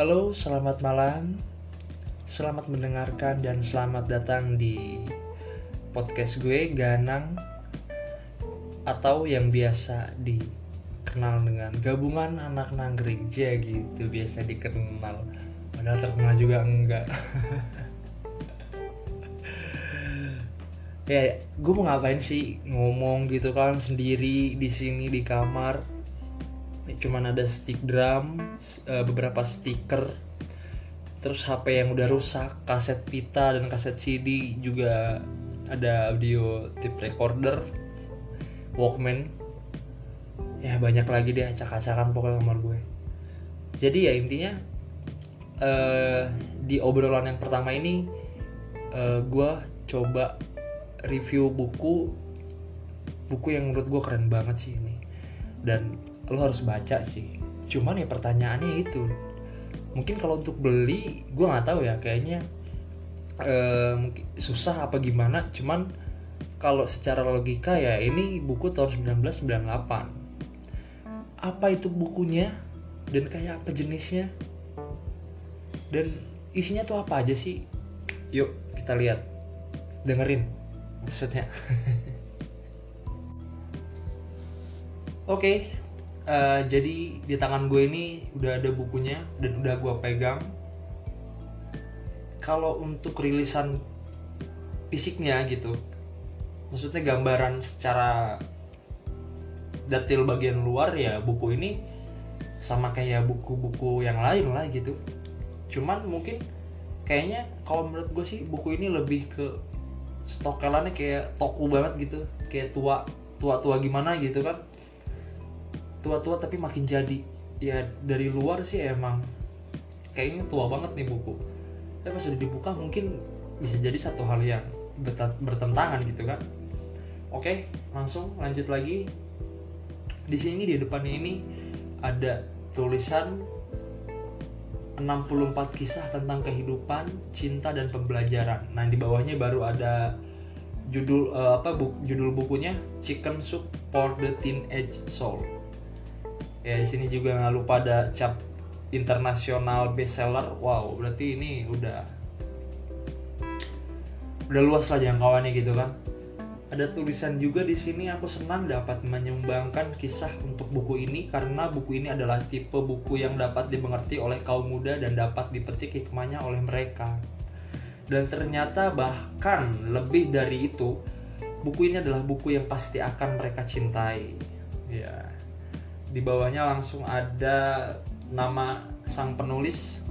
Halo, selamat malam. Selamat mendengarkan dan selamat datang di podcast gue Ganang atau yang biasa dikenal dengan gabungan anak nanggring aja gitu biasa dikenal. Padahal terkenal juga enggak. ya, gue mau ngapain sih ngomong gitu kan sendiri di sini di kamar cuman ada stick drum eh, beberapa stiker terus HP yang udah rusak kaset pita dan kaset CD juga ada audio tape recorder Walkman. Ya banyak lagi deh acak-acakan pokoknya kamar gue. Jadi ya intinya uh, di obrolan yang pertama ini uh, gue coba review buku buku yang menurut gue keren banget sih ini. Dan lo harus baca sih. Cuman ya pertanyaannya itu. Mungkin kalau untuk beli gue nggak tahu ya kayaknya uh, susah apa gimana. Cuman kalau secara logika ya ini buku tahun 1998 apa itu bukunya? Dan kayak apa jenisnya? Dan isinya tuh apa aja sih? Yuk kita lihat. Dengerin maksudnya oke. okay, uh, jadi di tangan gue ini udah ada bukunya dan udah gue pegang. Kalau untuk rilisan fisiknya gitu maksudnya gambaran secara detail bagian luar ya buku ini sama kayak buku-buku yang lain lah gitu. Cuman mungkin kayaknya kalau menurut gue sih buku ini lebih ke stokelannya kayak toko banget gitu kayak tua tua tua gimana gitu kan tua-tua tapi makin jadi. Ya dari luar sih emang kayaknya tua banget nih buku. Tapi pas udah dibuka mungkin bisa jadi satu hal yang bertentangan gitu kan. Oke langsung lanjut lagi. Di sini di depannya ini ada tulisan 64 kisah tentang kehidupan, cinta dan pembelajaran. Nah, di bawahnya baru ada judul uh, apa bu, judul bukunya Chicken Soup for the Teenage Soul ya di sini juga nggak lupa ada cap internasional bestseller wow berarti ini udah udah luas lah jangkauannya gitu kan ada tulisan juga di sini aku senang dapat menyumbangkan kisah untuk buku ini karena buku ini adalah tipe buku yang dapat dimengerti oleh kaum muda dan dapat dipetik hikmahnya oleh mereka. Dan ternyata bahkan lebih dari itu, buku ini adalah buku yang pasti akan mereka cintai. Ya di bawahnya langsung ada nama sang penulis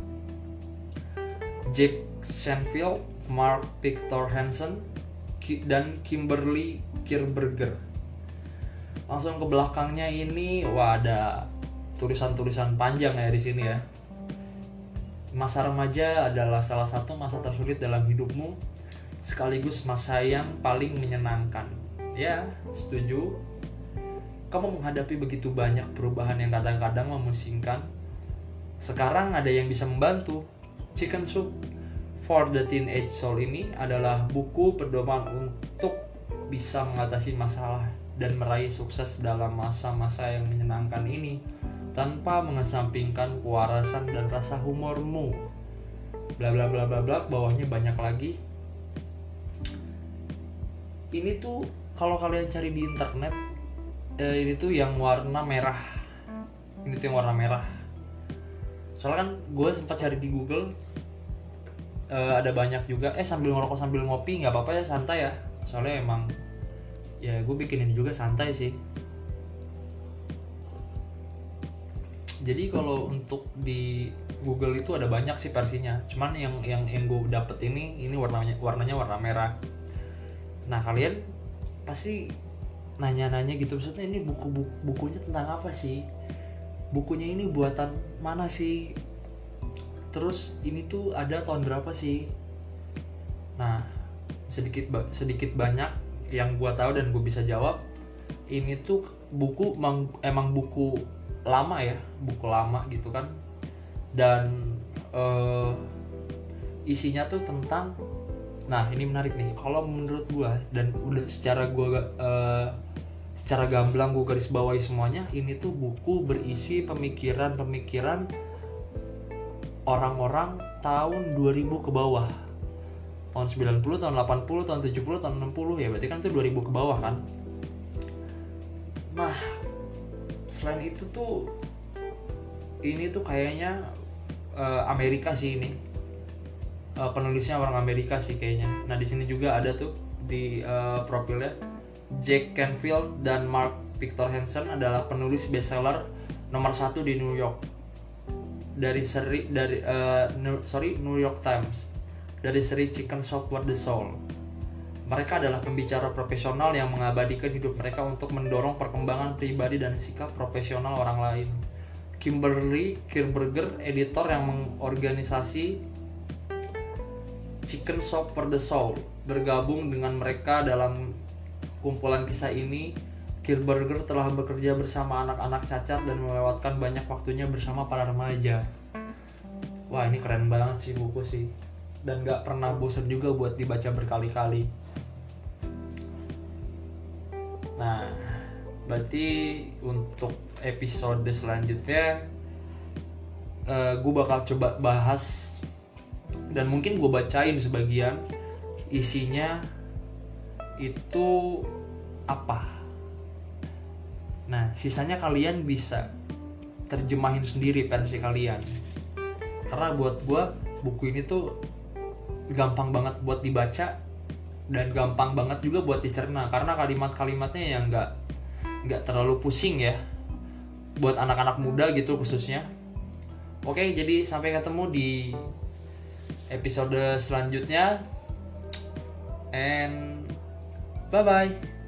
Jack Shenfield, Mark Victor Hansen, dan Kimberly Kirberger. Langsung ke belakangnya ini, wah ada tulisan-tulisan panjang ya di sini ya. Masa remaja adalah salah satu masa tersulit dalam hidupmu, sekaligus masa yang paling menyenangkan. Ya, setuju kamu menghadapi begitu banyak perubahan yang kadang-kadang memusingkan. Sekarang ada yang bisa membantu. Chicken Soup for the Teenage Soul ini adalah buku pedoman untuk bisa mengatasi masalah dan meraih sukses dalam masa-masa yang menyenangkan ini tanpa mengesampingkan kewarasan dan rasa humormu. Bla bla bla bla bla bawahnya banyak lagi. Ini tuh kalau kalian cari di internet uh, ini tuh yang warna merah. Ini tuh yang warna merah. Soalnya kan gue sempat cari di Google uh, ada banyak juga. Eh sambil ngerokok sambil ngopi nggak apa-apa ya santai ya. Soalnya emang ya gue bikin ini juga santai sih. Jadi kalau untuk di Google itu ada banyak sih versinya. Cuman yang yang yang gue dapet ini ini warnanya warnanya warna merah. Nah kalian pasti nanya-nanya gitu. Maksudnya ini buku, buku bukunya tentang apa sih? Bukunya ini buatan mana sih? Terus ini tuh ada tahun berapa sih? Nah sedikit sedikit banyak yang gue tahu dan gue bisa jawab. Ini tuh buku emang, emang buku lama ya buku lama gitu kan. Dan uh, isinya tuh tentang nah ini menarik nih. Kalau menurut gue dan udah secara gue uh, secara gamblang gue garis bawahi semuanya ini tuh buku berisi pemikiran-pemikiran orang-orang tahun 2000 ke bawah. Tahun 90, tahun 80, tahun 70, tahun 60 ya berarti kan itu 2000 ke bawah kan? Nah selain itu tuh ini tuh kayaknya uh, Amerika sih ini uh, penulisnya orang Amerika sih kayaknya nah di sini juga ada tuh di uh, profilnya Jack Canfield dan Mark Victor Hansen adalah penulis bestseller nomor satu di New York dari seri dari uh, New, sorry New York Times dari seri Chicken Soup for the Soul. Mereka adalah pembicara profesional yang mengabadikan hidup mereka untuk mendorong perkembangan pribadi dan sikap profesional orang lain. Kimberly Kirberger, editor yang mengorganisasi Chicken Shop for the Soul, bergabung dengan mereka dalam kumpulan kisah ini. Kirberger telah bekerja bersama anak-anak cacat dan melewatkan banyak waktunya bersama para remaja. Wah ini keren banget sih buku sih dan gak pernah bosan juga buat dibaca berkali-kali. Nah, berarti untuk episode selanjutnya uh, eh, gue bakal coba bahas dan mungkin gue bacain sebagian isinya itu apa Nah, sisanya kalian bisa terjemahin sendiri versi kalian. Karena buat gue buku ini tuh gampang banget buat dibaca dan gampang banget juga buat dicerna karena kalimat-kalimatnya yang nggak nggak terlalu pusing ya buat anak-anak muda gitu khususnya. Oke, jadi sampai ketemu di episode selanjutnya and bye bye.